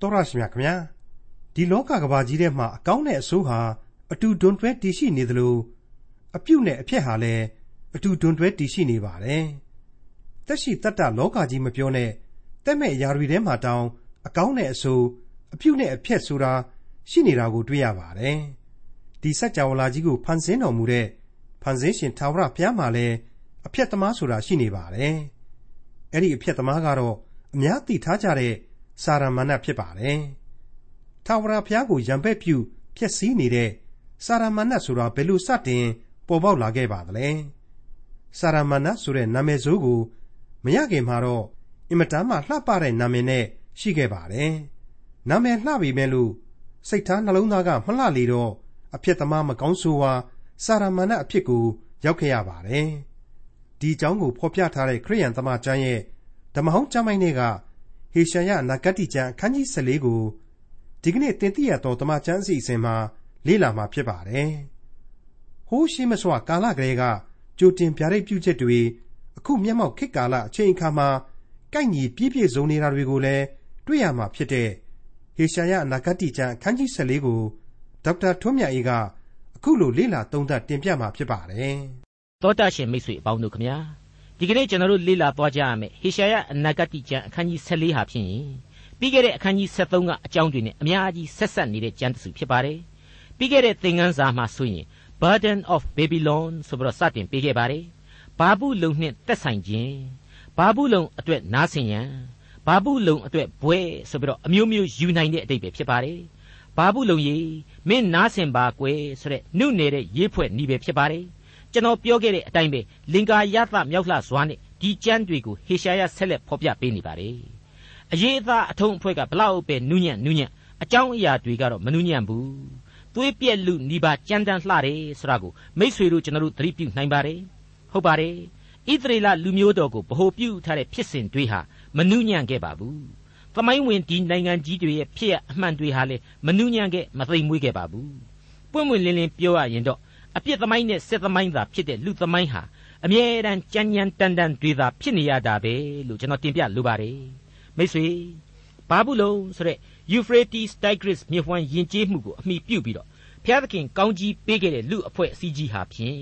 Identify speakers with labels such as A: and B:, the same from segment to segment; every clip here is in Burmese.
A: တော်ရရှိမြခင်ဗျာဒီလောကကဘာကြီးထဲမှာအကောင်းနဲ့အဆိုးဟာအတူတွန်တွဲတည်ရှိနေသလိုအပြုတ်နဲ့အဖျက်ဟာလည်းအတူတွန်တွဲတည်ရှိနေပါတယ်တက်ရှိတတ်တာလောကကြီးမပြောနဲ့တက်မဲ့အရာတွေထဲမှာတောင်အကောင်းနဲ့အဆိုးအပြုတ်နဲ့အဖျက်ဆိုတာရှိနေတာကိုတွေ့ရပါတယ်ဒီစัจ java လာကြီးကိုဖန်ဆင်းတော်မူတဲ့ဖန်ဆင်းရှင်ထာဝရဘုရားမှာလည်းအဖျက်သမားဆိုတာရှိနေပါတယ်အဲ့ဒီအဖျက်သမားကတော့အများသိထားကြတဲ့ စာရမဏတ်ဖြစ်ပါတယ်။ထာဝရဘုရားကိုယံပဲ့ပြုဖျက်ဆီးနေတဲ့စာရမဏတ်ဆိုတာဘယ်လိုစတင်ပေါ်ပေါက်လာခဲ့ပါသလဲ။စာရမဏတ်ဆိုတဲ့နာမည်ဆိုးကိုမရခင်မှာတော့အင်မတန်မှလှပတဲ့နာမည်နဲ့ရှိခဲ့ပါတယ်။နာမည်လှပေမဲ့လို့စိတ်ထားနှလုံးသားကမလှလေတော့အဖြစ်သမားမကောင်းဆိုးဝါစာရမဏတ်အဖြစ်ကိုရောက်ခဲ့ရပါတယ်။ဒီအကြောင်းကိုဖော်ပြထားတဲ့ခရိယန်သမာကျမ်းရဲ့ဓမ္မဟောင်းကျမ်းပိုင်းတွေက ဟေရှာယနဂတိကျမ်းအခန်းကြီး14ကိုဒီကနေ့သင်သိရသောဓမ္မကျမ်းအစီအစဉ်မှာလေ့လာမှာဖြစ်ပါတယ်။ဟိုးရှိမစွာကာလကလေးကကြိုတင်ဗျာဒိတ်ပြုချက်တွေအခုမျက်မှောက်ခေတ်ကာလအချိန်အခါမှာကိုက်ညီပြည့်ပြည့်စုံနေတာတွေကိုလည်းတွေ့ရမှာဖြစ်တဲ့ဟေရှာယနဂတိကျမ်းအခန်းကြီး14ကိုဒေါက်တာထွန်းမြတ်အေးကအခုလိုလေ့လာသုံးသပ်တင်ပြမှာဖြစ်ပါတယ်။
B: သောတာရှင်မိတ်ဆွေအပေါင်းတို့ခမညာ ဒီကနေ့ကျွန်တော်တို့လေ့လာသွားကြရမယ်ဟေရှာယအနာဂတိကျမ်းအခန်းကြီး14ဟာဖြစ်ရင်ပြီးခဲ့တဲ့အခန်းကြီး73ကအကြောင်းတွေနဲ့အများကြီးဆက်ဆက်နေတဲ့ကျမ်းတစ်စုဖြစ်ပါတယ်ပြီးခဲ့တဲ့သင်ခန်းစာမှာဆိုရင် Burden of Babylon ဆိုပြီးတော့စတင်ပေးခဲ့ပါတယ်ဘာဘူးလုံနှင့်သက်ဆိုင်ခြင်းဘာဘူးလုံအတွက်နားဆင်ရန်ဘာဘူးလုံအတွက်ဘွဲဆိုပြီးတော့အမျိုးမျိုးယူနိုင်တဲ့အတိတ်ပဲဖြစ်ပါတယ်ဘာဘူးလုံကြီးမင်းနားဆင်ပါကွယ်ဆိုတဲ့နှုတ်နေတဲ့ရေးဖွဲ့နီးပဲဖြစ်ပါတယ် ကျွန်တော်ပြောခဲ့တဲ့အတိုင်းပဲလင်္ကာယသမြောက်လှစွာနဲ့ဒီကျမ်းတွေကိုဟေရှာယဆက်လက်ဖော်ပြပေးနေပါတယ်အရေးအသားအထုံးအဖွဲ့ကဘလောက်ပဲနူးညံ့နူးညံ့အကြောင်းအရာတွေကတော့မနူးညံ့ဘူးသွေးပြက်လူနီးပါကြမ်းတမ်းလှတယ်ဆိုတာကိုမိษွေတို့ကျွန်တော်တို့သတိပြုနိုင်ပါတယ်ဟုတ်ပါတယ်ဣသရေလလူမျိုးတော်ကိုဗဟိုပြုထားတဲ့ဖြစ်စဉ်တွေဟာမနူးညံ့ခဲ့ပါဘူးသမိုင်းဝင်ဒီနိုင်ငံကြီးတွေရဲ့ဖြစ်ရအမှန်တွေဟာလည်းမနူးညံ့ခဲ့မသိမ်မွေးခဲ့ပါဘူးပွင့်ပွင့်လင်းလင်းပြောရရင်တော့ အပြစ်သမိုင်းနဲ့စစ်သမိုင်းသာဖြစ်တဲ့လူသမိုင်းဟာအမြဲတမ်းကြမ်းကြမ်းတန်တန်တွေသာဖြစ်နေရတာပဲလို့ကျွန်တော်တင်ပြလိုပါတယ်မိတ်ဆွေဘာဘူးလုံးဆိုတဲ့ Euphrates Tigris မြစ်ဝှမ်းယဉ်ကျေးမှုကိုအမိပြုပြီးတော့ဘုရားသခင်ကောင်းကြီးပေးခဲ့တဲ့လူအဖွဲ့အစည်းကြီးဟာဖြင့်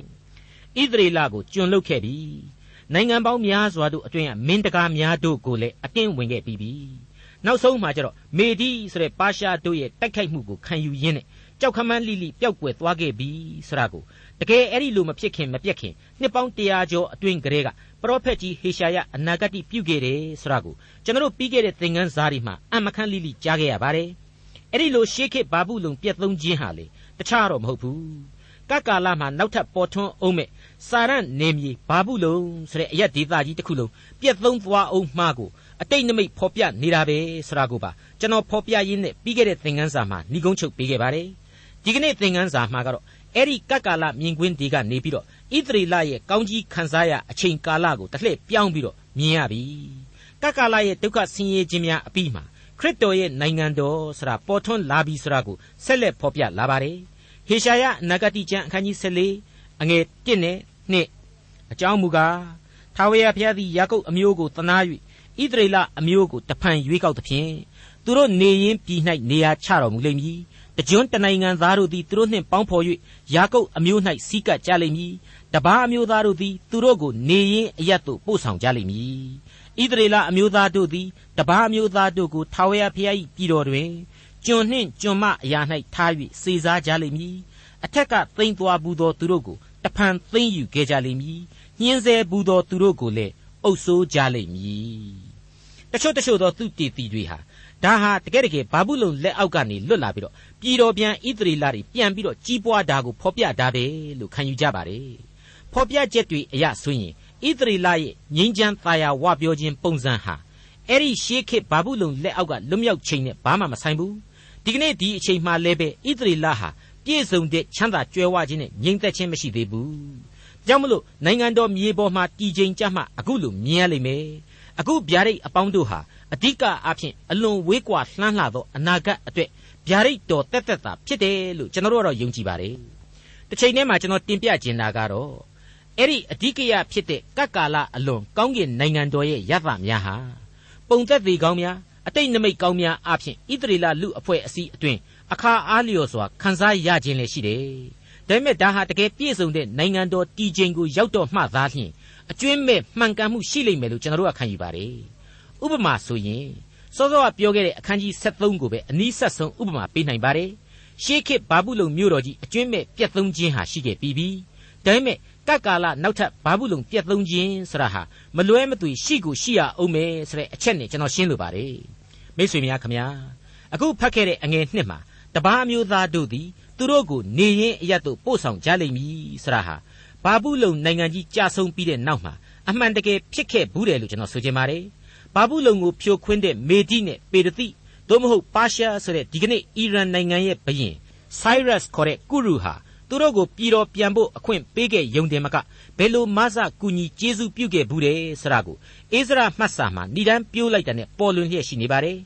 B: ဣသရေလကိုကျွန်လုတ်ခဲ့ပြီနိုင်ငံပေါင်းများစွာတို့အတွင်းကမင်းတကားများတို့ကိုလည်းအတင်းဝင်ခဲ့ပြီးပြီနောက်ဆုံးမှာကျတော့မေဒီဆိုတဲ့ပါရှားတို့ရဲ့တိုက်ခိုက်မှုကိုခံယူရင်းနဲ့ ကြောက်ခမန်းလိလိပျောက်ကွယ်သွားခဲ့ပြီဆိုတာကိုတကယ်အဲ့ဒီလိုမဖြစ်ခင်မပြက်ခင်နှစ်ပေါင်း100ကျော်အတွင်းကလေးကပရောဖက်ကြီးဟေရှာယအနာဂတ်ပြုခဲ့တယ်ဆိုတာကိုကျွန်တော်တို့ပြီးခဲ့တဲ့သင်ခန်းစာတွေမှာအမခန့်လိလိကြားခဲ့ရပါတယ်အဲ့ဒီလိုရှေးခေတ်ဘာဘူးလုံပြက်သုံးခြင်းဟာလေတခြားတော့မဟုတ်ဘူးကကာလမှာနောက်ထပ်ပေါ်ထွန်းအောင်မဲ့စာရန်နေမြေဘာဘူးလုံဆိုတဲ့အရက်ဒေသကြီးတစ်ခုလုံးပြက်သုံးသွားအောင်မှားကိုအတိတ်နမိတ်ဖော်ပြနေတာပဲဆိုတာကိုပါကျွန်တော်ဖော်ပြရင်းနဲ့ပြီးခဲ့တဲ့သင်ခန်းစာမှာဏိကုံးချုပ်ပေးခဲ့ပါတယ် ဒီကနေ့သင်ခန်းစာမှာကတော့အဲ့ဒီကပ်ကာလမြင်ကွင်းဒီကနေပြီးတော့ဣသရေလရဲ့ကောင်းကြီးခံစားရအချိန်ကာလကိုတစ်လှည့်ပြောင်းပြီးတော့မြင်ရပြီကပ်ကာလရဲ့ဒုက္ခဆင်းရဲခြင်းများအပြီးမှာခရစ်တော်ရဲ့နိုင်ငံတော်ဆိုတာပေါ်ထွန်းလာပြီဆိုတာကိုဆက်လက်ဖော်ပြလာပါတယ်ဟေရှာယအနာဂတိကျမ်းအခန်းကြီး14အငယ်1နဲ့2အကြောင်းမူကားထာဝရဘုရားသည်ယာကုပ်အမျိုးကိုတနာ၍ဣသရေလအမျိုးကိုတဖန်ရွေးကောက်သဖြင့်သူတို့နေရင်းပြည်၌နေရာချတော်မူလိမ့်မည် တကြွတနိုင်ငံသားတို့သည်သူတို့နှင့်ပေါင်းဖော်၍ယာကုပ်အမျိုး၌စီးကပ်ကြလိမ့်မည်တပားအမျိုးသားတို့သည်သူတို့ကိုနေရင်းအရတ်သို့ပို့ဆောင်ကြလိမ့်မည်ဣသရေလအမျိုးသားတို့သည်တပားအမျိုးသားတို့ကိုထာဝရဘုရား၏ပြည်တော်တွင်ကျွန်နှင့်ကျွန်မအရာ၌ထား၍စေစားကြလိမ့်မည်အထက်ကသိမ့်သွားဘူးသောသူတို့ကိုတဖန်သိမ့်ယူခဲ့ကြလိမ့်မည်ညှင်းဆဲဘူးသောသူတို့ကိုလည်းအုပ်ဆိုးကြလိမ့်မည်တချို့တချို့သောသူတည်တည်တွေဟာ ဒါဟာတကယ်တကယ်ဘာဘူးလုံလက်အောက်ကနေလွတ်လာပြီးတော့ပြည်တော်ပြန်ဣသရေလတွေပြန်ပြီးတော့ကြီးပွားတာကိုဖော်ပြတာပဲလို့ခံယူကြပါတယ်ဖော်ပြချက်တွေအရဆိုရင်ဣသရေလရဲ့ငြိမ်းချမ်းသာယာဝပြောခြင်းပုံစံဟာအဲ့ဒီရှေးခေတ်ဘာဘူးလုံလက်အောက်ကလွတ်မြောက်ချိန်နဲ့ဘာမှမဆိုင်ဘူးဒီကနေ့ဒီအချိန်မှလည်းပဲဣသရေလဟာပြည့်စုံတဲ့ချမ်းသာကြွယ်ဝခြင်းနဲ့ငြိမ်သက်ခြင်းမရှိသေးဘူးကြောင့်မလို့နိုင်ငံတော်မြေပေါ်မှာတည်ခြင်းကြမှာအခုလိုမြင်ရလိမ့်မယ်အခုဗျာဒိတ်အပေါင်းတို့ဟာ အဓိကအားဖြင့်အလွန်ဝေးကွာလှမ်းလှသောအနာဂတ်အတွက်ဗျာဒိတ်တော်တက်တက်တာဖြစ်တယ်လို့ကျွန်တော်တို့ကတော့ယုံကြည်ပါတယ်။တစ်ချိန်တည်းမှာကျွန်တော်တင်ပြချင်တာကတော့အဲ့ဒီအဓိကရဖြစ်တဲ့ကပ်ကာလအလွန်ကောင်းကင်နိုင်ငံတော်ရဲ့ရသများဟာပုံသက်သေးကောင်းများအတိတ်နမိတ်ကောင်းများအဖြစ်ဣသရေလလူအဖွဲ့အစည်းအတွင်းအခါအားလျော်စွာခန်းစားရခြင်းလည်းရှိတယ်။ဒါပေမဲ့ဒါဟာတကယ်ပြည့်စုံတဲ့နိုင်ငံတော်တည်ခြင်းကိုရောက်တော့မှသာလျှင်အကျွင်းမဲ့မှန်ကန်မှုရှိလိမ့်မယ်လို့ကျွန်တော်တို့ကခံယူပါတယ်။ ဥပမာဆိုရင်စောစောကပြောခဲ့တဲ့အခန်းကြီး73ကိုပဲအနည်းဆက်ဆုံးဥပမာပေးနိုင်ပါတယ်။ရှေးခေတ်ဘာဘူးလုံမြို့တော်ကြီးအကျွင်းမဲ့ပြတ်သုံးခြင်းဟာရှိခဲ့ပြီးပြီ။ဒါပေမဲ့ကပ်ကာလနောက်ထပ်ဘာဘူးလုံပြတ်သုံးခြင်းဆိုတာဟာမလွဲမသွေရှိကိုရှိရအောင်မယ်ဆိုတဲ့အချက်နဲ့ကျွန်တော်ရှင်းလိုပါတယ်။မိတ်ဆွေများခင်ဗျာအခုဖတ်ခဲ့တဲ့အငယ်နှစ်မှာတပားအမျိုးသားတို့သည်သူတို့ကိုနေရင်အရတ်တို့ပို့ဆောင်ကြလိမ့်မည်ဆရာဟာဘာဘူးလုံနိုင်ငံကြီးကြာဆုံးပြီးတဲ့နောက်မှာအမှန်တကယ်ဖြစ်ခဲ့ဘူးတယ်လို့ကျွန်တော်ဆိုချင်ပါတယ် ဘာဘူးလုံကိုဖြိုခွင်းတဲ့မေဒီနဲ့ပေရတိသို့မဟုတ်ပါရှားဆိုတဲ့ဒီကနေ့အီရန်နိုင်ငံရဲ့ဘုရင် Cyrus ခေါ်တဲ့ကုရုဟာသူတို့ကိုပြည်တော်ပြန်ဖို့အခွင့်ပေးခဲ့ယုံတယ်မကဘယ်လိုမဆကူညီကျေးဇူးပြုခဲ့ဘူးတယ်ဆရာကိုအိစရာမှတ်စာမှာဏိဒန်းပြိုးလိုက်တဲ့နဲ့ပေါ်လွင်လျက်ရှိနေပါတယ်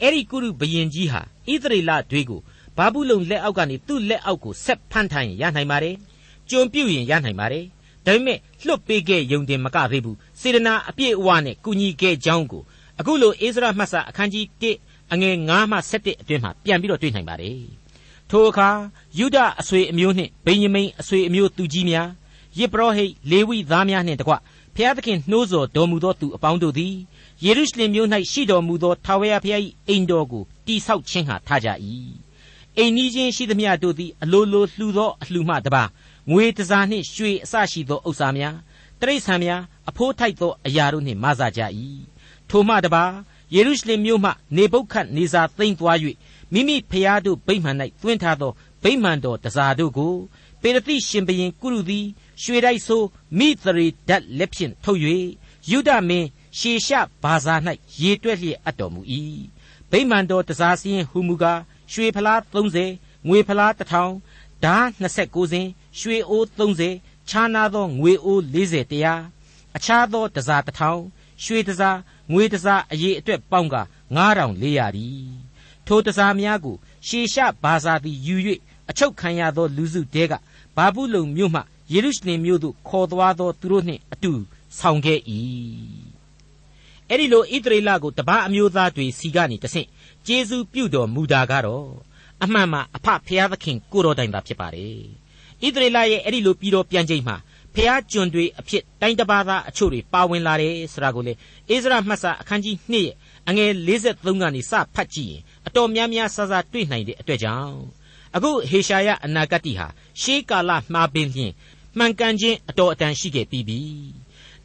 B: အဲ့ဒီကုရုဘုရင်ကြီးဟာဣသရေလတွေကိုဘာဘူးလုံလက်အောက်ကနေသူ့လက်အောက်ကိုဆက်ဖမ်းထိုင်ရနိုင်ပါတယ်။ကြုံပြုတ်ရင်ရနိုင်ပါတယ်။ဒါပေမဲ့လွတ်ပေးခဲ့ယုံတင်မကသေးဘူး။ စေတနာအပြည့်အဝနဲ့ကူညီခဲ့ကြောင်းကိုအခုလိုအိစရာမှတ်စာအခန်းကြီး1အငယ်9မှ17အတွင်းမှာပြန်ပြီးတော့တွေ့နိုင်ပါတယ်။ထိုအခါယူဒအဆွေအမျိုးနှင့်ဗိညမိန်အဆွေအမျိုးသူကြီးများယေဘရဟိတ်လေဝိသားများနှင့်တကွဖျားသခင်နှိုးဆော်တော်မူသောသူအပေါင်းတို့သည်ယေရုရှလင်မြို့၌ရှိတော်မူသောထာဝရဘုရား၏အိမ်တော်ကိုတိဆောက်ခြင်းဟာထားကြ၏အိမ်နီးချင်းရှိသမျှတို့သည်အလိုလိုလှူသောအလှူမှတပါငွေတစားနှင့်ရွှေအစရှိသောဥစ္စာများ တရိษံများအဖိုးထိုက်သောအရာတို့နှင့်မဆကြ၏ထိုမှတပါယေရုရှလင်မြို့မှနေပုတ်ခတ်နေစာသိမ့်သွား၍မိမိဖျားတို့ဗိမှန်၌တွင်ထားသောဗိမှန်တော်တစားတို့ကိုပေရတိရှင်ဘရင်ကုရုသည်ရွှေတိုက်ဆိုးမိသရေဓာတ်လက်ဖြင့်ထုတ်၍ယုဒမင်းရှေရှဘာဇာ၌ရေတွက်လျက်အပ်တော်မူ၏ဗိမာန်တော်တစားစင်းဟူမူကားရွှေဖလား30ငွေဖလား1000ဓာ29စင်းရွှေအိုး30 ခြားနာသောငွေအိုး40တရားအခြားသောတစား1000ရွှေတစားငွေတစားအရေအတွက်ပေါင်းက9400ဒီထိုတစားများကိုရှေရှဘာဇာသည်ယူ၍အချုပ်ခံရသောလူစုတဲကဘာဘူးလုံမြို့မှယေရုရှလင်မြို့သို့ခေါ်သွားသောသူတို့နှင့်အတူဆောင်ခဲ့၏အဲ့ဒီလိုဣသရေလကိုတပားအမျိုးသားတွေစီကနေတဆင့်ကျေးဇူးပြုတော်မူတာကတော့အမှန်မှအဖဖျားသခင်ကိုတော်တိုင်သာဖြစ်ပါတယ် ဣသရေလရဲ့အဲ့ဒီလိုပြီးတော့ပြန်ချိန်မှာဖျားကျွန်တွေအဖြစ်တိုင်းတပါးသားအချို့တွေပါဝင်လာတယ်ဆိုတာကိုလေအိစရာမှတ်စာအခန်းကြီး2ရဲ့အငယ်53ကနေစဖတ်ကြည့်ရင်အတော်များများဆဆတွေ့နိုင်တဲ့အတွက်ကြောင့်အခုဟေရှာယအနာဂတ်ဟာရှေးကာလမှာပင်ဖြင့်မှန်ကန်ခြင်းအတော်အတန်ရှိခဲ့ပြီးပြီ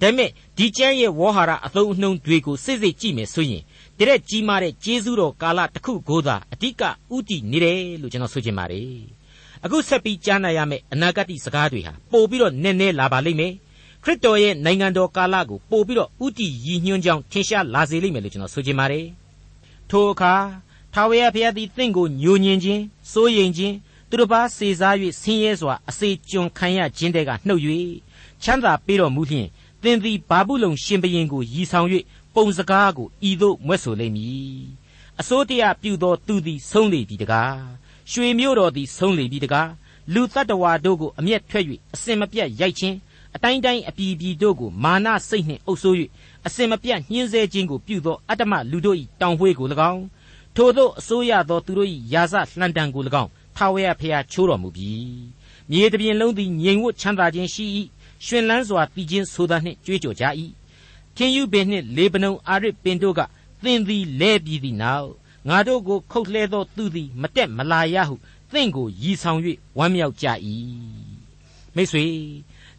B: ဒါပေမဲ့ဒီကျမ်းရဲ့ဝေါ်ဟာရအသုံးအနှုန်းတွေကိုစိတ်စိတ်ကြည့်မယ်ဆိုရင်တရက်ကြီးမားတဲ့ကျေးဇူးတော်ကာလတစ်ခုကိုသာအဓိကဥတည်နေတယ်လို့ကျွန်တော်ဆိုချင်ပါတယ် အခုဆက်ပြီးကြားနာရမယ့်အနာဂတ်စကားတွေဟာပို့ပြီးတော့နည်းနည်းလာပါလိမ့်မယ်ခရစ်တော်ရဲ့နိုင်ငံတော်ကာလကိုပို့ပြီးတော့ဥတည်ရည်ညွှန်းကြောင်းထင်ရှားလာစေလိမ့်မယ်လို့ကျွန်တော်ဆိုချင်ပါတယ်ထိုအခါထာဝရဘုရားသည်တင့်ကိုညှိုညင်ခြင်းစိုးရိမ်ခြင်းသူတစ်ပါးစေစား၍ဆင်းရဲစွာအစေကျွန်ခံရခြင်းတဲကနှုတ်၍ချမ်းသာပေးတော်မူလျှင်သင်သည်ဘာဘူးလုံရှင်ဘရင်ကိုရည်ဆောင်၍ပုံစကားကိုဤသို့မွဲ့ဆိုလိမ့်မည်အစိုးတရားပြုသောသူသည်ဆုံးလေပြီတကား ရွှေမျိုးတော်သည်ဆုံးလေပြီတကားလူတ attva တို့ကိုအမျက်ထွက်၍အစင်မပြတ်ရိုက်ခြင်းအတိုင်းတိုင်းအပြည်ပြည်တို့ကိုမာနစိတ်နှင့်အုပ်ဆိုး၍အစင်မပြတ်ညှင်းဆဲခြင်းကိုပြုသောအတ္တမလူတို့၏တောင်ဝှေးကို၎င်းထိုသို့အစိုးရသောသူတို့၏ယာစလှန်တံကို၎င်းထာဝရဘုရားချိုးတော်မူပြီမြေတပြင်လုံးသည်ငြိမ်ဝတ်ချမ်းသာခြင်းရှိ၏ရှင်လန်းစွာတည်ခြင်းဆိုတာနှင့်ကြွေးကြော်ကြ၏ခင်ယူပင်နှင့်လေပနုံအာရစ်ပင်တို့ကသင်သည်လဲပြီးသည့်နောက် ငါတို့ကိုခုတ်လှဲသောသူသည် မတက်မလာရဟုသင်ကိုရည်ဆောင်၍ဝမ်းမြောက်ကြ၏မိတ်ဆွေ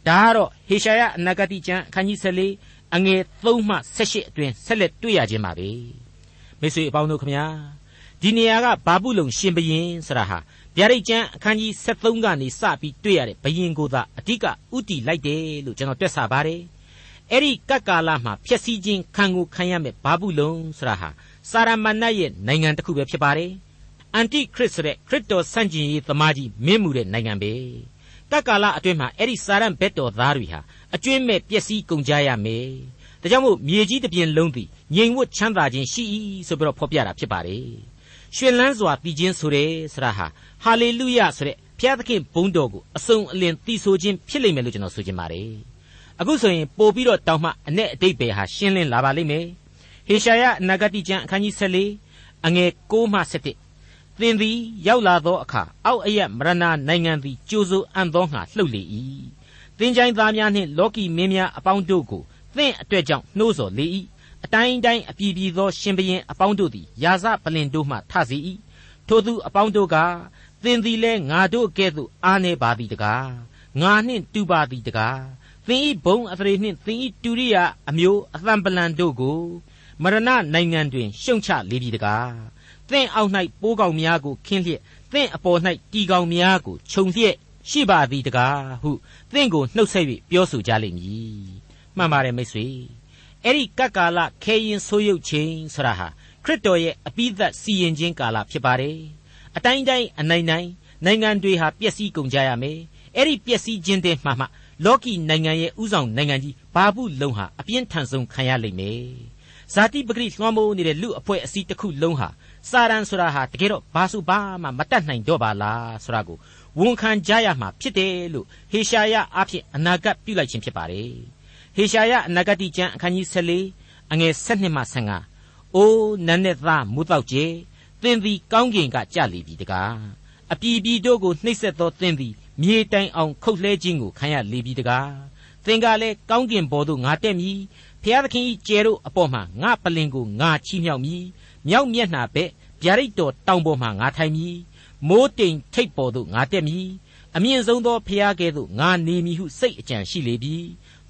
B: ဒါကတော့ဟေရှာယအနာဂတိကျမ်းအခန်းကြီး14အငယ်3မှ18အတွင်ဆက်လက်တွေ့ရခြင်းပါပဲမိတ်ဆွေအပေါင်းတို့ခမညာဒီနေရာကဘာဘူးလုံရှင်ဘရင်ဆရာဟာဗျာဒိတ်ကျမ်းအခန်းကြီး73ကနေစပြီးတွေ့ရတဲ့ဘယင်ကိုသာအဓိကဥတီလိုက်တယ်လို့ကျွန်တော်တွက်ဆပါတယ်။အဲ့ဒီကပ်ကာလမှာဖျက်ဆီးခြင်းခံကိုခံရမဲ့ဘာဘူးလုံဆိုတာဟာ စာရမဏတ်ရဲ့နိုင်ငံတစ်ခုပဲဖြစ်ပါတယ်။အန်တိခရစ်ဆိုတဲ့ခရစ်တော်ဆန့်ကျင်ရေးသမားကြီးမင်းမှုတဲ့နိုင်ငံပဲ။ကပ်ကာလအတွင်းမှာအဲ့ဒီစာရန်ဘက်တော်သားတွေဟာအကျွင်းမဲ့ပျက်စီးကုန်ကြရမယ်။ဒါကြောင့်မို့မြေကြီးတစ်ပြင်လုံးသည်ငြိမ်ဝတ်ချမ်းသာခြင်းရှိ၏ဆိုပြီးတော့ဖော်ပြတာဖြစ်ပါတယ်။ရှင်လန်းစွာတည်ခြင်းဆိုတဲ့ဆရာဟာဟာလေလုယဆိုတဲ့ဘုရားသခင်ဘုန်းတော်ကိုအစုံအလင်သိဆိုခြင်းဖြစ်လိမ့်မယ်လို့ကျွန်တော်ဆိုချင်ပါတယ်အခုဆိုရင်ပို့ပြီးတော့တောင်းမှအ내အတိတ်ပဲဟာရှင်းလင်းလာပါလိမ့်မယ် ဟေရှာယအနာဂတိကျမ်းအခန်းကြီး14အငယ်6မှ7သင်သည်ရောက်လာသောအခါအောက်အရက်မရဏနိုင်ငံသည်ကြိုးစိုးအံ့သောငါလှုပ်လေ၏သင်ချိုင်းသားများနှင့်လောကီမင်းများအပေါင်းတို့ကိုသင်အတွက်ကြောင့်နှိုးဆော်လေ၏အတိုင်းတိုင်းအပြည်ပြည်သောရှင်ဘရင်အပေါင်းတို့သည်ယာစပလင်တို့မှထစေ၏ထိုသူအပေါင်းတို့ကသင်သည်လဲငါတို့ကဲ့သို့အားနေပါသည်တကားငါနှင့်တူပါသည်တကားသင်ဤဘုံအသရေနှင့်သင်ဤတူရိယာအမျိုးအသံပလံတို့ကို မရဏနိုင်ငံတွင်ရှုံချလေပြီတကားသင်အောက်၌ပိုးကောင်များကိုခင်းလျက်သင်အပေါ်၌တီကောင်များကိုခြုံလျက်ရှိပါသည်တကားဟုသင်ကိုနှုတ်ဆက်၍ပြောဆိုကြလိမ့်မည်မှန်ပါတယ်မိတ်ဆွေအဲ့ဒီကပ်ကာလခဲရင်ဆိုးရုပ်ခြင်းဆရာဟာခရစ်တော်ရဲ့အပိသက်စီရင်ခြင်းကာလဖြစ်ပါတယ်အတိုင်းတိုင်းအနိုင်နိုင်နိုင်ငံတွေဟာပျက်စီးကုန်ကြရမယ်အဲ့ဒီပျက်စီးခြင်းတဲ့မှမှလောကီနိုင်ငံရဲ့ဥဆောင်နိုင်ငံကြီးဘာဘူးလုံဟာအပြင်းထန်ဆုံးခံရလိမ့်မယ် ဇာတိပဂရိလွှမ်းမိုးနေတဲ့လူအဖွဲ့အစည်းတစ်ခုလုံးဟာစာရန်ဆိုတာဟာတကယ်တော့ဘာစုဘာမှမတတ်နိုင်တော့ပါလားဆိုတာကိုဝန်ခံကြရမှာဖြစ်တယ်လို့ဟေရှာယအဖြစ်အနာဂတ်ပြုလိုက်ခြင်းဖြစ်ပါတယ်ဟေရှာယအနာဂတိကျမ်းအခန်းကြီး14အငယ်7မှ15အိုးနန်းနဲ့သားမူတော့ကျဲသင်သည်ကောင်းကင်ကကြလိပြီတကားအပြည်ပြည်တို့ကိုနှိပ်စက်သောသင်သည်မြေတိုင်အောင်ခုတ်လှဲခြင်းကိုခံရလေပြီတကားသင်ကလည်းကောင်းကင်ဘော်သို့ငါတက်မည် ဖျားသခင်ဤကျဲတို့အပေါ်မှာငါပလင်ကိုငါချီးမြှောက်မည်မြောက်မျက်နှာဘက်ဗျာဒိတ်တော်တောင်ပေါ်မှာငါထိုင်မည်မိုးတိမ်ထိပ်ပေါ်သို့ငါတက်မည်အမြင့်ဆုံးသောဖျားကဲ့သို့ငါနေမည်ဟုစိတ်အကြံရှိလေပြီ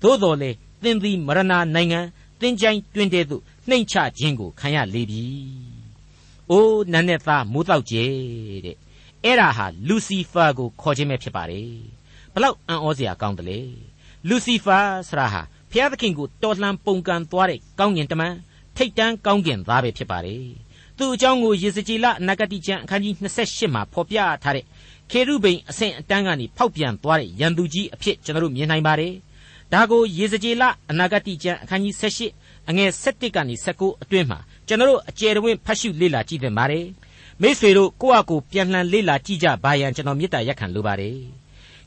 B: သို့တော်လေသင်သည်မရဏနိုင်ငံသင်ချိုင်းတွင်တဲ့သို့နှိမ်ချခြင်းကိုခံရလေပြီ။အိုးနန်းနဲ့သားမိုးတော့ကျဲတဲ့။အဲ့ဒါဟာလူစီဖာကိုခေါ်ခြင်းပဲဖြစ်ပါတယ်။ဘလောက်အံ့ဩစရာကောင်းတယ်လေ။လူစီဖာဆရာဟာ ဖျားသခင်ကိုတော်လှန်ပုန်ကန်သွားတဲ့ကောင်းကင်တမန်ထိတ်တန်းကောင်းကင်သားပဲဖြစ်ပါတယ်။သူ့အကြောင်းကိုယေဇကျေလအနာဂတိကျမ်းအခန်းကြီး28မှာဖော်ပြထားတဲ့ခေရုဗိမ်အဆင့်အတန်းကနေဖောက်ပြန်သွားတဲ့ရန်သူကြီးအဖြစ်ကျွန်တော်တို့မြင်နိုင်ပါတယ်။ဒါကိုယေဇကျေလအနာဂတိကျမ်းအခန်းကြီး78အငယ်7ကနေ19အတွင်းမှာကျွန်တော်တို့အကျယ်တဝင့်ဖတ်ရှုလေ့လာကြည့်သင့်ပါတယ်။မိษွေတို့ကိုယ့်အကိုပြန်လှန်လေ့လာကြည့်ကြပါရန်ကျွန်တော်မေတ္တာရက်ခံလိုပါတယ်။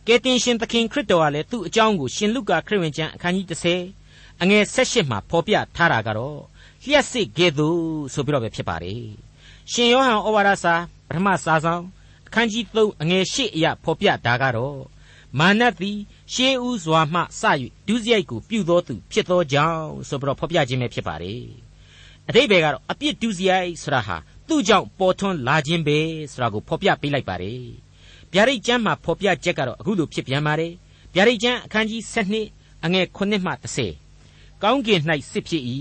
B: ကယ်တင်ရှင်သခင်ခရစ်တော်ကလည်းသူ့အကြောင်းကိုရှင်လုကာခရစ်ဝင်ကျမ်းအခန်းကြီး30အငယ်78မှာဖော်ပြထားတာကတော့လျှက်စစ်ကဲ့သို့ဆိုပြီးတော့ပဲဖြစ်ပါတယ်။ရှင်ယောဟန်ဩဝါဒစာပထမစာဆောင်အခန်းကြီး3အငယ်8အရာဖော်ပြတာကတော့မာနသည်ရှေးဥစွာမှစ၍ဒုစရိုက်ကိုပြုသောသူဖြစ်သောကြောင့်ဆိုပြီးတော့ဖော်ပြခြင်းပဲဖြစ်ပါတယ်။အတိတ်ဘယ်ကတော့အပြစ်ဒုစရိုက်ဆိုတာဟာသူ့ကြောင့်ပေါ်ထွန်းလာခြင်းပဲဆိုတာကိုဖော်ပြပေးလိုက်ပါတယ်။ ဗျာဒိတ်ကျမ်းမှာဖော်ပြချက်ကတော့အခုလိုဖြစ်ပြန်ပါတယ်။ဗျာဒိတ်ကျမ်းအခန်းကြီး7အငယ်9မှ10ကောင်းကင်၌စစ်ဖြစ်၏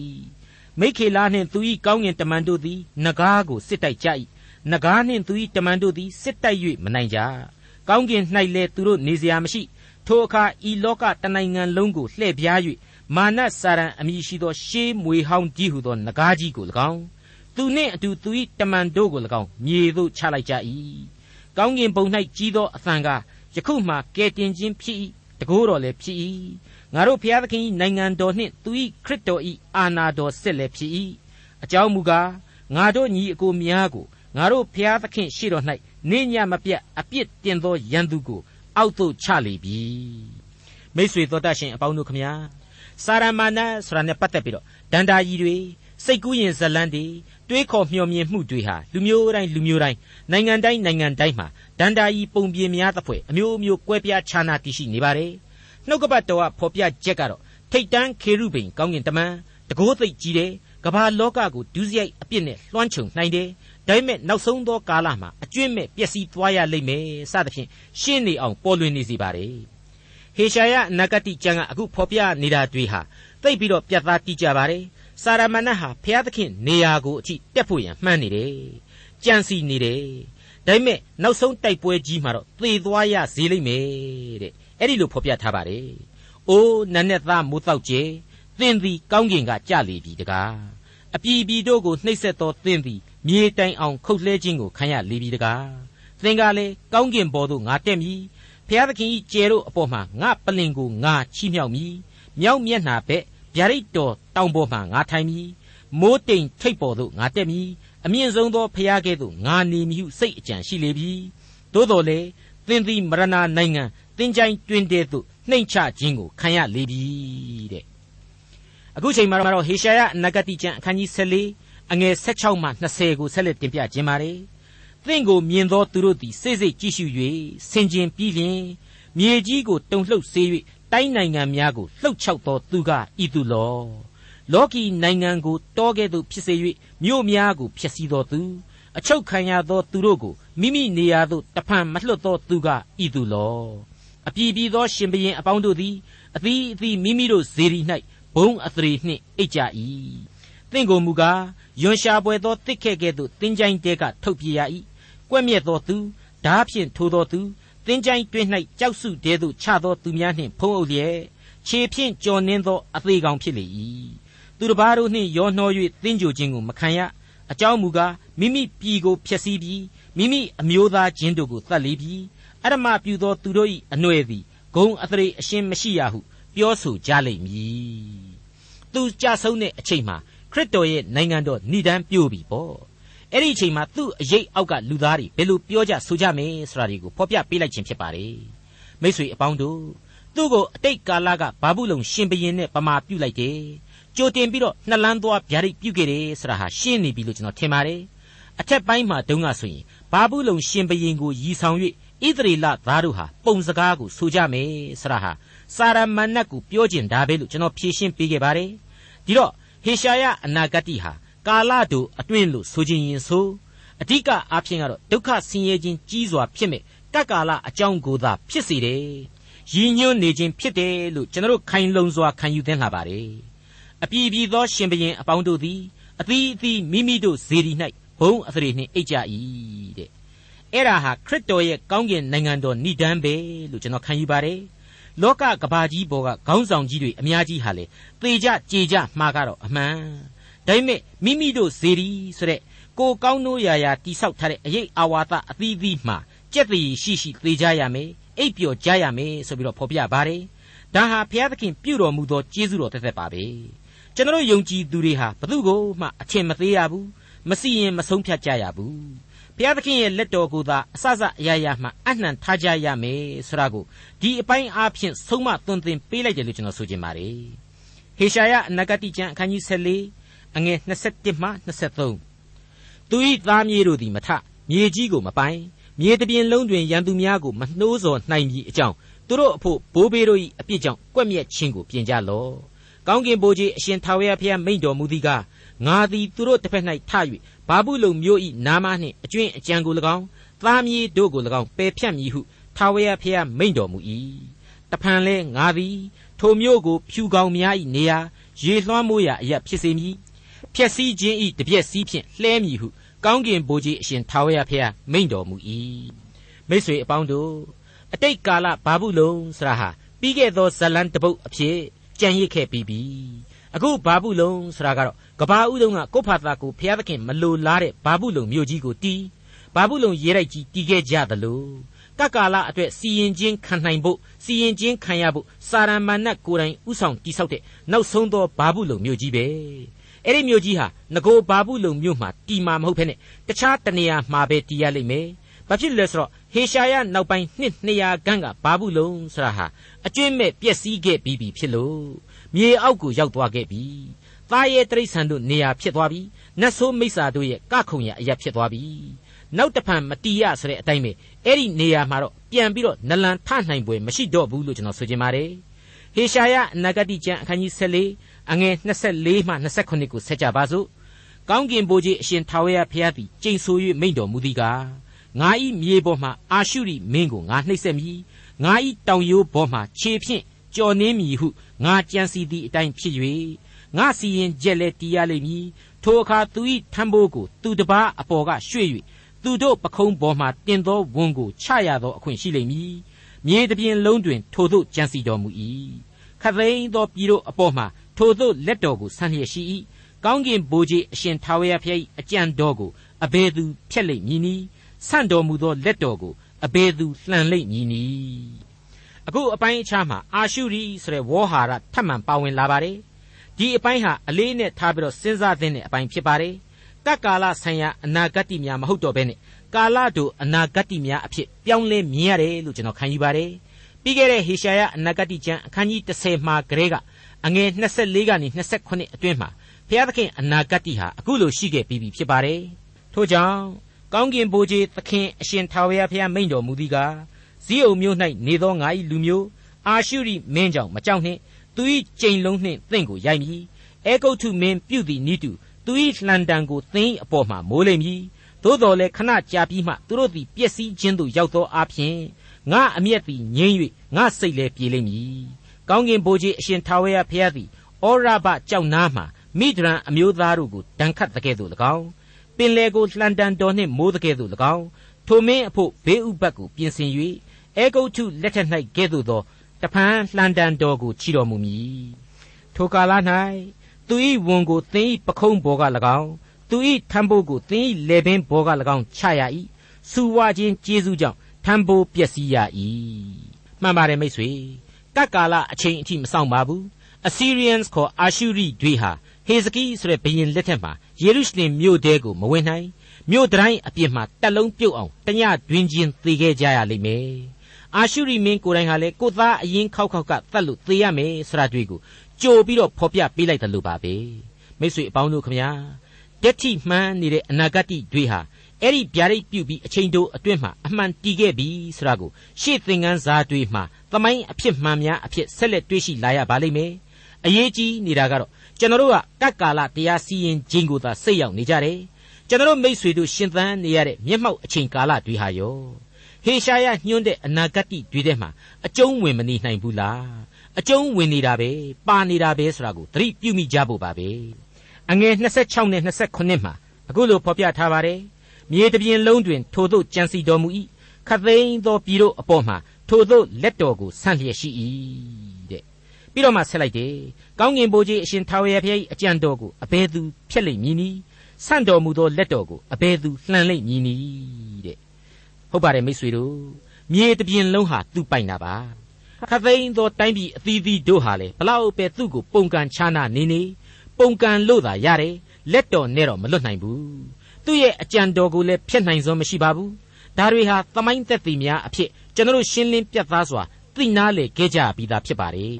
B: မိခေလာနှင့်သူ၏ကောင်းကင်တမန်တို့သည်နဂါးကိုစစ်တိုက်ကြ၏နဂါးနှင့်သူ၏တမန်တို့သည်စစ်တိုက်၍မနိုင်ကြကောင်းကင်၌လည်းသူတို့နေစရာမရှိထိုအခါဤလောကတနိုင်ငံလုံးကိုလှည့်ပြား၍မာနစာရန်အမည်ရှိသော ရှေးမွေဟောင်းကြီးဟုသောနဂါးကြီးကို၎င်းသူနှင့်အတူသူ၏တမန်တို့ကို၎င်းမြေသို့ချလိုက်ကြ၏ ကောင်းကင်ဘုံ၌ကြီးသောအသံကယခုမှကဲတင်ခြင်းဖြစ်၏တကိုးတော်လည်းဖြစ်၏ငါတို့ဖျားသခင်၏နိုင်ငံတော်နှင့်သူ၏ခရစ်တော်၏အာဏာတော်စစ်လည်းဖြစ်၏အကြောင်းမူကားငါတို့ညီအကိုများကိုငါတို့ဖျားသခင်ရှေ့တော်၌နေညမပြတ်အပြစ်တင်သောရန်သူကိုအောက်သို့ချလေပြီမိษွေတော်တတ်ရှင်အပေါင်းတို့ခမညာစာရမာနဆိုတာနဲ့ပတ်သက်ပြီးတော့ဒန္တာကြီးတွေ စိတ်ကူးရင်ဇလန်းတွေတွေးခေါ်မျှော်မြင်မှုတွေဟာလူမျိုးတိုင်းလူမျိုးတိုင်းနိုင်ငံတိုင်းနိုင်ငံတိုင်းမှာဒန္တာကြီးပုံပြင်များသဖွယ်အမျိုးမျိုးကွဲပြားခြားနာတည်ရှိနေပါတယ်နှုတ်ကပတ်တော်ကဖော်ပြချက်ကတော့ထိတ်တန်းခေရုဗိန်ကောင်းကင်တမန်တကိုးသိပ်ကြီးတယ်ကမ္ဘာလောကကိုဒုစရိုက်အပြစ်နဲ့လွှမ်းခြုံနိုင်တယ်ဒါပေမဲ့နောက်ဆုံးသောကာလမှာအကျွင့်မဲ့ပျက်စီးသွားရလိမ့်မယ်စသဖြင့်ရှင်းနေအောင်ပေါ်လွင်နေစီပါတယ်ဟေရှာယအနာဂတိကျမ်းကအခုဖော်ပြနေတာတွေဟာသိပ်ပြီးတော့ပြတ်သားတိကြပါတယ် စာရမဏတ်ဟာဘုရားသခင်နေရာကိုအထိတက်ဖို့ရန်မှန်းနေတယ်ကြံစီနေတယ်ဒါပေမဲ့နောက်ဆုံးတိုက်ပွဲကြီးမှာတော့သေသွားရစေလိမ့်မယ်တဲ့အဲ့ဒီလိုဖော်ပြထားပါတယ်။အိုးနတ်နဲ့သားမိုးတောက်ကျဲသင်သည်ကောင်းကင်ကကြလေပြီတကား။အပြည်ပြည်တို့ကိုနှိပ်စက်သောသင်သည်မြေတိုင်အောင်ခုတ်လှဲခြင်းကိုခံရလေပြီတကား။သင်ကလည်းကောင်းကင်ဘော်သို့ငါတက်မည်။ဖျားသခင်၏ကျဲတို့အပေါ်မှာငါပလင်ကိုငါချီးမြှောက်မည်။မြောက်မျက်နှာဘက် ဗျာဒိတ်တော်တောင်ပေါ်မှာငါထိုင်မည်။မိုးတိမ်ထိပ်ပေါ်သို့ငါတက်မည်။အမြင့်ဆုံးသောဖျားကဲ့သို့ငါနေမည်ဟုစိတ်အကြံရှိလေပြီ။သို့တော်လေသင်သည်မရဏနိုင်ငံသင်ချိုင်းတွင်တဲ့သို့နှိမ်ချခြင်းကိုခံရလေပြီတဲ့အခုချိန်မှာတော့ဟေရှာယအနာဂတိကျမ်းအခန်းကြီး14အငယ်16မှ20ကိုဆက်လက်တင်ပြခြင်းပါတယ်။သင်ကိုမြင်သောသူတို့သည်စိတ်စိတ်ကြည့်ရှု၍ဆင်ခြင်ပြီးလျှင်မြေကြီးကိုတုန်လှုပ်စေ၍ တိုင်းနိုင်ငံများကိုလှုပ်ချောက်သောသူကဤသူလောလောကီနိုင်ငံကိုတောကဲ့သို့ဖြစ်စေ၍မြို့များကိုဖျက်ဆီးသောသူအချုပ်ခံရသောသူတို့ကိုမိမိနေရာသို့တဖန်မလွတ်သောသူကဤသူလောအပြည်ပြည်သောရှင်ဘရင်အပေါင်းတို့သည်အသီးအသီးမိမိတို့ဇေဒီ၌ဘုံအသရေနှင့်အိတ်ကြ၏တင့်ကိုမူကားယွန်ရှာပွဲသောတစ်ခဲ့ကဲ့သို့တင်းကြိုင်းတဲကထုတ်ပြရ၏ကွက်မြက်သောသူဓားဖြင့်ထိုးသောသူ တင်းကြိုင်းတွင်၌ကြောက်စုတဲသို့ချသောသူများနှင့်ဖုံးအုပ်လျက်ခြေဖြင့်ကြော်နှင်းသောအသေးကောင်ဖြစ်လေ၏သူတစ်ပါးတို့နှင့်ရောနှော၍တင်းကြိုခြင်းကိုမခံရအကြောင်းမူကားမိမိပြည်ကိုဖျက်ဆီးပြီးမိမိအမျိုးသားချင်းတို့ကိုတတ်လေပြီးအရမပြုသောသူတို့၏အနှွယ်သည်ဂုံအသရေအရှင်းမရှိရဟုပြောဆိုကြလိမ့်မည်သူကြဆုံးတဲ့အချိန်မှာခရစ်တော်ရဲ့နိုင်ငံတော်ဏိဒန်းပြို့ပြီပေါ့ အဲ့ဒီအချိန်မှာသူ့အရေးအောက်ကလူသားတွေဘယ်လိုပြောကြဆိုကြမယ်ဆိုတာတွေကိုဖော်ပြပေးလိုက်ခြင်းဖြစ်ပါတယ်မိษွေအပေါင်းတို့သူ့ကိုအတိတ်ကာလကဘာဘူးလုံရှင်ဘရင်နဲ့ပမာပြုတ်လိုက်တယ်ကြိုတင်ပြီးတော့နှလန်းသွားဗျာဒိတ်ပြုတ်ခဲ့တယ်ဆိုတာဟာရှင်းနေပြီလို့ကျွန်တော်ထင်ပါတယ်အထက်ပိုင်းမှာတုန်းကဆိုရင်ဘာဘူးလုံရှင်ဘရင်ကိုရည်ဆောင်၍ဣသရေလသားတို့ဟာပုံစကားကိုဆိုကြမယ်ဆိုတာဟာစာရမဏတ်ကိုပြောကျင်ဒါပဲလို့ကျွန်တော်ဖြေရှင်းပေးခဲ့ပါတယ်ဒီတော့ဟေရှာယအနာဂတိဟာ ကာလတို့အတွင်းလို့ဆိုခြင်းရင်ဆိုအဓိကအားဖြင့်ကတော့ဒုက္ခဆင်းရဲခြင်းကြီးစွာဖြစ်မဲ့ကကာလအကြောင်းကိုသာဖြစ်စေတယ်ရည်ညွှန်းနေခြင်းဖြစ်တယ်လို့ကျွန်တော်ခိုင်လုံစွာခံယူသင့်လာပါတယ်အပြည်ပြည်သောရှင်ဘရင်အပေါင်းတို့သည်အသီးအသီးမိမိတို့ဇေဒီ၌ဘုံအသရေနှင့်အိတ်ကြ၏တဲ့အဲ့ဒါဟာခရစ်တော်ရဲ့ကောင်းကင်နိုင်ငံတော်ဏိဒန်းပဲလို့ကျွန်တော်ခံယူပါတယ်လောကကဘာကြီးပေါ်ကခေါင်းဆောင်ကြီးတွေအများကြီးဟာလေသေကြကြေကြမှားကတော့အမှန် ဒါပေမဲ့မိမိတို့ဇေဒီဆိုတဲ့ကိုကောင်းတို့ရာရာတိဆောက်ထားတဲ့အရေးအာဝါဒအသီးသီးမှာကြက်တည်ရှိရှိသေကြရမယ်အိပ်ပျော်ကြရမယ်ဆိုပြီးတော့ဖော်ပြပါတယ်ဒါဟာဘုရားသခင်ပြုတော်မူသောကျေးဇူးတော်တစ်သက်ပါပဲကျွန်တော်ယုံကြည်သူတွေဟာဘသူကိုမှအထင်မသေးရဘူးမစီရင်မဆုံးဖြတ်ကြရဘူးဘုရားသခင်ရဲ့လက်တော်ကိုသာအစစအရာရာမှအနှံထားကြရမယ်ဆိုတာကိုဒီအပိုင်းအားဖြင့်ဆုံးမသွန်သင်ပေးလိုက်တယ်လို့ကျွန်တော်ဆိုချင်ပါတယ်ဟေရှာယအနာဂတိကျမ်းအခန်းကြီး14 အငယ်21မှ23သူ၏သားမြေးတို့သည်မထမြေကြီးကိုမပိုင်မြေတပြင်လုံးတွင်ရန်သူများကိုမနှိုးဆော်နိုင်မည်အကြောင်းသူတို့အဖို့ဘိုးဘေးတို့၏အပြစ်ကြောင့်ကွက်မြက်ခြင်းကိုပြင်ကြလော့ကောင်းကင်ဘိုးကြီးအရှင်ထာဝရဘုရားမိန့်တော်မူသည်ကားငါသည်သူတို့တစ်ဖက်၌ထ၍ဘာဘူးလုံမျိုးဤနာမနှင့်အကျွင့်အကြံကို၎င်းသားမြေးတို့ကို၎င်းပယ်ဖြတ်မည်ဟုထာဝရဘုရားမိန့်တော်မူ၏တဖန်လဲငါသည်ထိုမျိုးကိုဖြူကောင်များ၏နေရာရေလွှမ်းမိုးရာအရာဖြစ်စေမည် ဖြက်စီးခြင်းဤတပြက်စီးဖြင့်လှဲမည်ဟုကောင်းကင်ဘိုးကြီးအရှင်ထာဝရဘုရားမိန့်တော်မူ၏မိတ်ဆွေအပေါင်းတို့အတိတ်ကာလဘာဘူးလုံဆရာဟာပြီးခဲ့သောဇလန်တပုတ်အဖြစ်ကြံရစ်ခဲ့ပြီးပြီအခုဘာဘူးလုံဆရာကတော့ကဘာဥတုံးကကိုဖာသာကိုဘုရားသခင်မလိုလားတဲ့ဘာဘူးလုံမြို့ကြီးကိုတီးဘာဘူးလုံရေရိုက်ကြီးတီးခဲ့ကြသလိုကကာလအတွက်စီရင်ချင်းခံနိုင်ဖို့စီရင်ချင်းခံရဖို့စာရမဏတ်ကိုယ်တိုင်ဥဆောင်တိဆောက်တဲ့နောက်ဆုံးသောဘာဘူးလုံမြို့ကြီးပဲ အဲ့ဒီမြို့ကြီးဟာငโกဘာဘူးလုံမြို့မှာတီမာမဟုတ်ဖ ೇನೆ တခြားတနေရာမှာပဲတီးရလိမ့်မယ်ဘာဖြစ်လဲဆိုတော့ဟေရှာယနောက်ပိုင်းနှစ်200ခန်းကဘာဘူးလုံဆိုတာဟာအကျွင့်မဲ့ပျက်စီးခဲ့ပြီးပြီဖြစ်လို့မြေအောက်ကိုရောက်သွားခဲ့ပြီသားရဲ့တိရစ္ဆာန်တို့နေရာဖြစ်သွားပြီနတ်ဆိုးမိစ္ဆာတို့ရဲ့ကခုံရအရာဖြစ်သွားပြီနောက်တဖန်မတီးရဆိုတဲ့အတိုင်းပဲအဲ့ဒီနေရာမှာတော့ပြန်ပြီးတော့နလန်ထနိုင်ပွဲမရှိတော့ဘူးလို့ကျွန်တော်ဆိုချင်ပါတယ်ဟေရှာယအနာဂတိကျမ်းအခန်းကြီး14 အငယ်24မှ29ကိုဆက်ကြပါစို့ကောင်းကင်ဘိုးကြီးအရှင်ထာဝရဘုရားသည်ကျိန်ဆို၍မိန့်တော်မူသည်ကားငါဤမြေပေါ်မှအာရှုရိမင်းကိုငါနှိပ်စက်မည်ငါဤတောင်ရိုးပေါ်မှခြေဖြင့်ကြော်နှင်းမည်ဟုငါကြံစီသည့်အတိုင်းဖြစ်၍ငါစီရင်ကြက်လဲတီးရလိမ့်မည်ထိုအခါသူ၏ထမ်းဘိုးကိုသူတပားအပေါ်ကရွှေ့၍သူတို့ပခုံးပေါ်မှတင်သောဝန်ကိုချရသောအခွင့်ရှိလိမ့်မည်မြေတပြင်လုံးတွင်ထိုသို့ကြံစီတော်မူ၏ခသိန်းသောပြည်တို့အပေါ်မှ ထိုသို့လက်တော်ကိုဆန့်လျက်ရှိ၏ကောင်းကင်ဘိုးကြီးအရှင်ထာဝရဘုရား၏အကြံတော်ကိုအဘယ်သူဖျက်လိမ့်မည်နည်းဆန့်တော်မူသောလက်တော်ကိုအဘယ်သူလှန်လိမ့်မည်နည်းအခုအပိုင်းအခြားမှာအာရှုရိဆိုတဲ့ဝေါ်ဟာရထပ်မံပါဝင်လာပါတယ်ဒီအပိုင်းဟာအလေးနဲ့ထားပြီးတော့စဉ်းစားသင့်တဲ့အပိုင်းဖြစ်ပါတယ်ကကာလဆိုင်ရာအနာဂတ်များမဟုတ်တော့ဘဲနဲ့ကာလတို့အနာဂတ်များအဖြစ်ပြောင်းလဲမြင်ရတယ်လို့ကျွန်တော်ခံယူပါတယ်ဘပြီးခဲ့တဲ့ဟေရှာယအနာဂတိကျမ်းအခန်းကြီး30မှာကလေးက အငယ်24ကနေ28အတွင်းမှာဘုရားသခင်အနာဂတိဟာအခုလိုရှိခဲ့ပြီးပြီဖြစ်ပါတယ်ထို့ကြောင့်ကောင်းကင်ဘိုးကြီးသခင်အရှင်ထာဝရဘုရားမိန့်တော်မူသည်ကားဇီးအုံမြို့၌နေသောငါ၏လူမျိုးအာရှုရိမင်းကြောင့်မကြောက်နှင့်သူ၏ကြိမ်လုံးနှင့်သင်ကိုရိုက်မည်အဲဂုတ်ထုမင်းပြုသည်နိတုသူ၏လှန်တံကိုသင်၏အပေါ်မှမိုးလိမ့်မည်သို့တော်လည်းခဏကြာပြီးမှသူတို့သည်ပျက်စီးခြင်းသို့ရောက်သောအဖြစ်ငါအမျက်သည်ငြိမ့်၍ငါစိတ်လည်းပြေလိမ့်မည် ကောင်းကင်ဘိုးကြီးအရှင်ထာဝရဘုရားသည်ဩရဘကြောက်နားမှမိဒရန်အမျိုးသားတို့ကိုဒဏ်ခတ်တဲ့ကဲ့သို့၎င်းပင်လေကိုလှန်တန်တော်နှင့်မိုးတဲ့ကဲ့သို့၎င်းထိုမင်းအဖို့ဘေးဥပတ်ကိုပြင်ဆင်၍အဲဂုတ်ထုလက်ထက်၌ကဲ့သို့သောတဖန်လှန်တန်တော်ကိုချီတော်မူမည်ထိုကာလ၌သူ၏ဝန်ကိုသင်၏ပခုံးဘောက၎င်းသူ၏ထံဘိုးကိုသင်၏လေပင်ဘောက၎င်းချရ၏စူဝါခြင်းကျေးဇူးကြောင့်ထံဘိုးပျက်စီးရ၏မှန်ပါတယ်မိတ်ဆွေ ကတ်ကာလအချိန်အထိမဆောင်ပါဘူး Assyrians ခေါ်အာရှုရိတွေဟာဟေဇကိဆိုတဲ့ဘုရင်လက်ထက်မှာယေရုရှလင်မြို့တဲကိုမဝင်နိုင်မြို့တိုင်းအပြစ်မှာတက်လုံးပြုတ်အောင်တညတွင်ချင်းသေခဲ့ကြရလိမ့်မယ်အာရှုရိမင်းကိုယ်တိုင်ဟာလေကိုသားအရင်ခောက်ခောက်ကတတ်လို့သေရမယ်ဆိုတာတွေ့ကိုကြိုပြီးတော့ဖော်ပြပေးလိုက်တယ်လို့ပါပဲမိတ်ဆွေအပေါင်းတို့ခမညာတက်ထိမှန်းနေတဲ့အနာဂတ်တွေဟာ အဲ့ဒီဗျာဒိတ်ပြုတ်ပြီးအချိန်တိုအတွင်းမှာအမှန်တည်ခဲ့ပြီဆိုတာကိုရှေ့သင်ခန်းစာတွေမှာသမိုင်းအဖြစ်မှန်များအဖြစ်ဆက်လက်တွေ့ရှိလာရပါလိမ့်မယ်အရေးကြီးနေတာကတော့ကျွန်တော်တို့ကကတ်ကာလတရားစီရင်ခြင်းကိုသာစိတ်ရောက်နေကြတယ်ကျွန်တော်တို့မိษွေတို့ရှင်သန်နေရတဲ့မျက်မှောက်အချိန်ကာလတွေဟာရောဟေရှာယညွှန်းတဲ့အနာဂတ်တွေထဲမှာအကျုံးဝင်မနေနိုင်ဘူးလားအကျုံးဝင်နေတာပဲပါနေတာပဲဆိုတာကိုသတိပြုမိကြဖို့ပါပဲအငယ်26နဲ့29မှာအခုလိုဖော်ပြထားပါတယ် မြေတပြင်လုံးတွင် ထိုသို့ကြံစီတော်မူ၏ခသိန်းသောပြည်တို့အပေါ်မှာထိုသို့လက်တော်ကိုဆန့်လျက်ရှိ၏တဲ့ပြီးတော့မှဆက်လိုက်တယ်ကောင်းကင်ဘိုးကြီးအရှင်ထာဝရဘုရား၏အကြံတော်ကိုအဘယ်သူဖျက်လိမ့်မည်နည်းဆန့်တော်မူသောလက်တော်ကိုအဘယ်သူလှန်လိမ့်မည်နည်းတဲ့ဟုတ်ပါတယ်မိတ်ဆွေတို့မြေတပြင်လုံးဟာသူ့ပိုင်တာပါခသိန်းသောတိုင်းပြည်အသီးသီးတို့ဟာလေဘလောက်ပဲသူ့ကိုပုံကန်ချာနာနေနေပုံကန်လို့သာရတယ်လက်တော်နဲ့တော့မလွတ်နိုင်ဘူး သူ့ရဲ့အကြံတော်ကိုလည်းဖျက်နိုင်စွမ်းမရှိပါဘူးဒါတွေဟာသမိုင်းသက်သေများအဖြစ်ကျွန်တော်ရှင်းလင်းပြတ်သားစွာသိနာလေခဲ့ကြပြီးသားဖြစ်ပါတယ်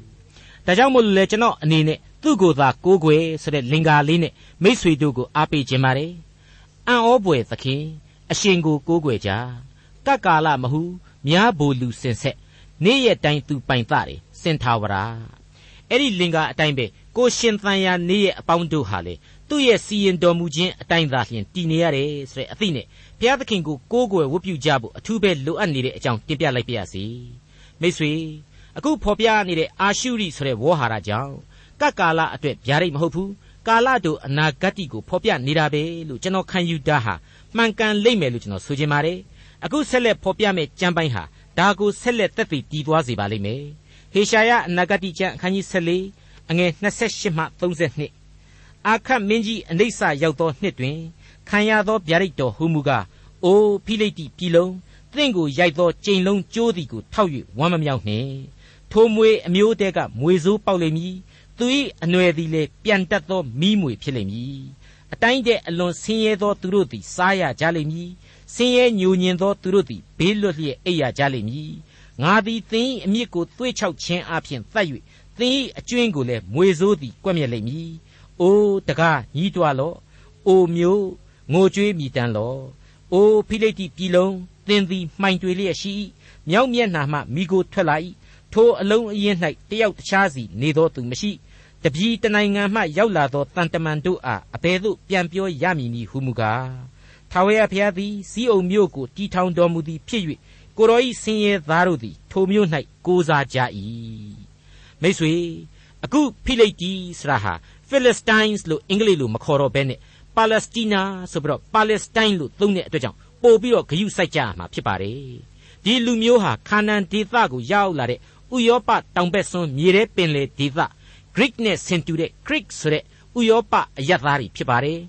B: ဒါကြောင့်မို့လို့လေကျွန်တော်အနေနဲ့သူ့ကိုယ်သာကိုးကွယ်ဆိုတဲ့လင်္ကာလေးနဲ့မိษွေတို့ကိုအားပေးခြင်းပါတယ်အံ့ဩပွေသခင်အရှင်ကိုကိုးကွယ်ကြကတ်ကာလမဟုများဘိုလူစင်ဆက်နေ့ရက်တိုင်းသူပိုင်သားတယ်စင်ထာဝရာအဲ့ဒီလင်္ကာအတိုင်းပဲကိုရှင်သန်ရာနေ့ရက်အပေါင်းတို့ဟာလေသူ့ရဲ့စီရင်တော်မူခြင်းအတိုင်းသာလျှင်တည်နေရတယ်ဆိုတဲ့အသိနဲ့ဘုရားသခင်ကိုကိုးကွယ်ဝတ်ပြုကြဖို့အထူးပဲလိုအပ်နေတဲ့အကြောင်းတင်ပြလိုက်ပါရစေမိတ်ဆွေအခုဖော်ပြနေတဲ့အာရှုရိဆိုတဲ့ဝေါ်ဟာရကြောင့်ကတ်ကာလအတွက်ဗျာဒိတ်မဟုတ်ဘူးကာလတို့အနာဂတ်ကိုဖော်ပြနေတာပဲလို့ကျွန်တော်ခံယူတာဟာမှန်ကန်လိမ့်မယ်လို့ကျွန်တော်ဆိုချင်ပါတယ်အခုဆက်လက်ဖော်ပြမယ့်ကျမ်းပိုင်းဟာဒါကိုဆက်လက်သက်သေတည်သွားစေပါလိမ့်မယ်ဟေရှာယအနာဂတ်ကျမ်းအခန်းကြီး14အငယ်28မှ32 အာခတ်မင်းကြီးအနိစ္စရောက်သောနှစ်တွင်ခံရသောဗျာဒိတ်တော်ဟူမူကားအိုးဖိလိတိပြည်လုံးသင်ကိုရိုက်သောကြိမ်လုံးကျိုးသည်ကိုထောက်၍ဝမ်းမမြောက်နှင့်ထိုမွေအမျိုးတဲကမွေစိုးပေါက်လိမ့်မည်သူ၏အနွယ်သည်လည်းပြန်တက်သောမိမွေဖြစ်လိမ့်မည်အတိုင်းတဲ့အလွန်ဆင်းရဲသောသူတို့သည်စားရကြလိမ့်မည်ဆင်းရဲညိုညင်သောသူတို့သည်ဘေးလွတ်လျက်အိပ်ရကြလိမ့်မည်ငါသည်သင်၏အမြစ်ကိုသွေးချောက်ခြင်းအပြင်သတ်၍သင်၏အကျွင်းကိုလည်းမွေစိုးသည်ကွက်မြက်လိမ့်မည် အိုးတကားညီးတွားလော့အိုမျိုးငိုကြွေးမြည်တမ်းလော့အိုဖိလိတိပြည်လုံးသင်သည်မှိုင်တွေလျက်ရှိမြောက်မျက်နှာမှမိကိုထွက်လာ၏ထိုအလုံးအရင်၌တယောက်တခြားစီနေသောသူမရှိတပြည်တနိုင်ငံမှရောက်လာသောတန်တမန်တို့အားအဘယ်သို့ပြန်ပြောရမည်နည်းဟုမူကားထာဝရဘုရားသည်စီးအုံမြို့ကိုတီထောင်တော်မူသည်ဖြစ်၍ကိုရောဤဆင်းရဲသားတို့သည်ထိုမြို့၌ကိုးစားကြ၏မိတ်ဆွေအခုဖိလိတိဆရာဟာ Philistines လို့အင်္ဂလိပ်လိုမခေါ်တော့ဘဲနဲ့ Palestina ဆိုပြီးတော့ Palestine လို့သုံးတဲ့အတွက်ကြောင့်ပို့ပြီးတော့ဂယုစိုက်ကြရမှာဖြစ်ပါတယ်ဒီလူမျိုးဟာခါနန်ဒေသကိုရောက်လာတဲ့ဥရောပတောင်ဘက်စွန်းမြေထဲပင်လယ်ဒေသ Greek နဲ့ဆင်တူတဲ့ Greek ဆိုတဲ့ဥရောပအရပ်သားတွေဖြစ်ပါတယ်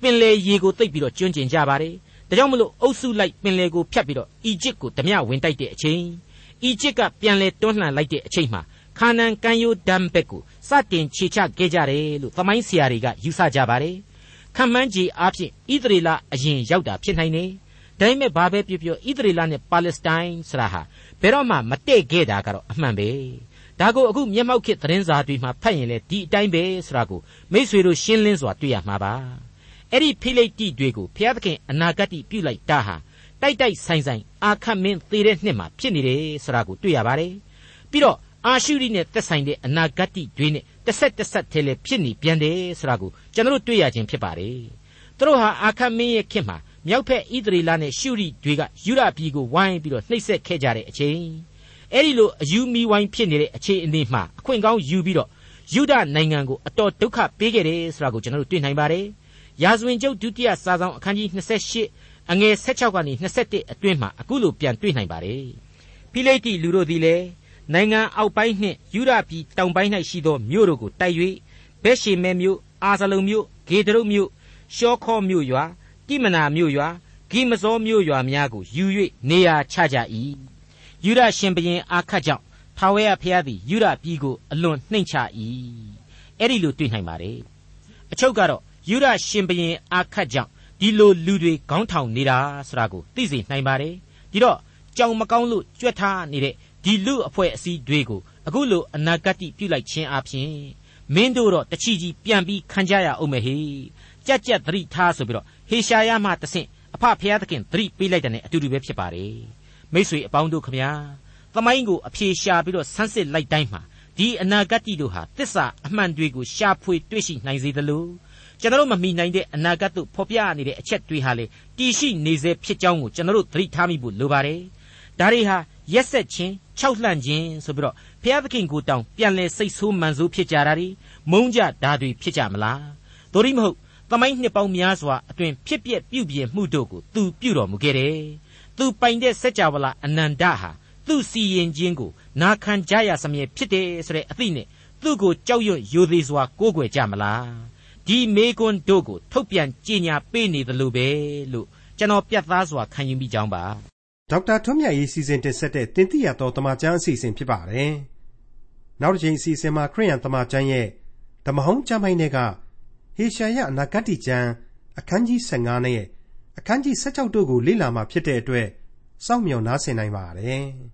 B: ပင်လယ်ရေကိုသိပ်ပြီးတော့ကျွန်းကျင်ကြပါတယ်ဒါကြောင့်မလို့အုပ်စုလိုက်ပင်လယ်ကိုဖြတ်ပြီးတော့အီဂျစ်ကိုဓမြဝင်တိုက်တဲ့အချိန်အီဂျစ်ကပြန်လဲတွန်းလှန်လိုက်တဲ့အချိန်မှာ ခါနန်ကမ်းရိုးဒမ်ဘက်ကိုစတင်ခြေချခဲ့ကြတယ်လို့သမိုင်းဆရာတွေကယူဆကြပါတယ်။ခံမှန်းကြီးအားဖြင့်ဣသရေလအရင်ရောက်တာဖြစ်နိုင်တယ်။ဒါပေမဲ့ဘာပဲပြောပြောဣသရေလနဲ့ပါလက်စတိုင်းဆိုတာဟာဘယ်တော့မှမတည့်ခဲ့တာကတော့အမှန်ပဲဒါကိုအခုမျက်မှောက်ခေတ်သတင်းစာတွေမှာဖတ်ရင်လေဒီအတိုင်းပဲဆိုတာကိုမိษွေတို့ရှင်းလင်းစွာတွေ့ရမှာပါအဲ့ဒီဖိလိတိတွေကိုဘုရားသခင်အနာဂတ်ပြုလိုက်တာဟာတိုက်တိုက်ဆိုင်ဆိုင်အာခတ်မင်းသေတဲ့နှစ်မှာဖြစ်နေတယ်ဆိုတာကိုတွေ့ရပါတယ်ပြီးတော့ အာရှုရိနဲ့သက်ဆိုင်တဲ့အနာဂတ်တွေနဲ့တစ်ဆက်တစ်ဆက်ထဲလေဖြစ်နေပြန်တယ်ဆိုတာကိုကျွန်တော်တို့တွေ့ရခြင်းဖြစ်ပါတယ်သူတို့ဟာအာခတ်မင်းရဲ့ခေတ်မှာမြောက်ဖက်ဣသရေလနဲ့ရှုရိတွေကယူရပြည်ကိုဝိုင်းပြီးတော့နှိပ်စက်ခဲ့ကြတဲ့အချိန်အဲ့ဒီလိုအယူမီဝိုင်းဖြစ်နေတဲ့အခြေအနေမှာအခွင့်ကောင်းယူပြီးတော့ယူဒနိုင်ငံကိုအတော်ဒုက္ခပေးခဲ့တယ်ဆိုတာကိုကျွန်တော်တို့တွေ့နိုင်ပါတယ်ရာဇဝင်ကျုပ်ဒုတိယစာဆောင်အခန်းကြီး28အငယ်16ကနေ21အတွင်းမှာအခုလိုပြန်တွေ့နိုင်ပါတယ်ဖိလိတိလူတို့သည်လည်း နိုင်ငံအောက်ပိုင်းနှင့်ယူရပြည်တောင်ပိုင်း၌ရှိသောမြို့တို့ကိုတိုက်၍ဘဲရှေမဲမြို့အာဇလုံမြို့ဂေဒရုမြို့ရှောခောမြို့ရွာတိမနာမြို့ရွာဂိမဇောမြို့ရွာများကိုယူ၍နေရာချကြ၏ယူရရှင်ဘရင်အာခတ်ကြောင့်ထာဝရဘုရားသည်ယူရပြည်ကိုအလွန်နှိမ်ချ၏အဲ့ဒီလိုတွေ့နိုင်ပါတယ်အချုပ်ကတော့ယူရရှင်ဘရင်အာခတ်ကြောင့်ဒီလိုလူတွေခေါင်းထောင်နေတာဆိုတာကိုသိစေနိုင်ပါတယ်ဒီတော့ကြောင်မကောင်းလို့ကြွက်ထားနေတဲ့ ဒီလူအဖွဲ့အစည်းတွေကိုအခုလိုအနာဂတ်ပြုလိုက်ခြင်းအပြင်မင်းတို့တော့တချီကြီးပြန်ပြီးခံကြရအောင်မယ်ဟေကြက်ကြက်သတိထားဆိုပြီးတော့ဟေရှာယမှတဆင့်အဖဖျားသခင်သတိပေးလိုက်တဲ့အတူတူပဲဖြစ်ပါတယ်မိษွေအပေါင်းတို့ခမညာသမိုင်းကိုအဖြေရှာပြီးတော့ဆန်းစစ်လိုက်တိုင်းမှာဒီအနာဂတ်တို့ဟာတစ္ဆာအမှန်တွေကိုရှာဖွေတွေ့ရှိနိုင်စေသလိုကျွန်တော်မမိနိုင်တဲ့အနာဂတ်တို့ဖော်ပြနေတဲ့အချက်တွေဟာလေတည်ရှိနေစေဖြစ်ကြောင်းကိုကျွန်တော်သတိထားမိဖို့လိုပါတယ်ဒါတွေဟာ ရက်ဆက်ခြင်းခြောက်လှန့်ခြင်းဆိုပြီးတော့ဘုရားသခင်ကိုတောင်ပြန်လဲစိတ်ဆိုးမှန်ဆိုးဖြစ်ကြတာတွေမုန်းကြဓာတွေဖြစ်ကြမလားတို့ရိမဟုတ်သမိုင်းနှစ်ပေါင်းများစွာအတွင်ဖြစ်ပျက်ပြုပြင်မှုတို့ကိုသူပြုတော်မူခဲ့တယ်သူပိုင်တဲ့စัจ java လာအနန္တဟာသူ့စီရင်ခြင်းကိုနာခံကြရစမြဲဖြစ်တယ်ဆိုတဲ့အသိနဲ့သူ့ကိုကြောက်ရွံ့ယိုသေးစွာကိုးကွယ်ကြမလားဒီမေကွန်းတို့ကိုထုတ်ပြန်ကြေညာပေးနေသလိုပဲလို့ကျွန်တော်ပြတ်သားစွာခံယူမိကြောင်းပါ
A: ဒေါက်တာထွန်းမြတ်ရေးစီစဉ်တင်ဆက်တဲ့တင်ပြရတော်တမချန်းအစီအစဉ်ဖြစ်ပါတယ်နောက်တစ်ချိန်အစီအစဉ်မှာခရိယန်တမချန်းရဲ့ဓမ္မဟောင်းကျမ်းပိုင်းတွေကဟေရှာယအနာဂတ်ကျမ်းအခန်းကြီး15နဲ့အခန်းကြီး16တို့ကိုလေ့လာမှဖြစ်တဲ့အတွက်စောင့်မျှော်နားဆင်နိုင်ပါတယ်။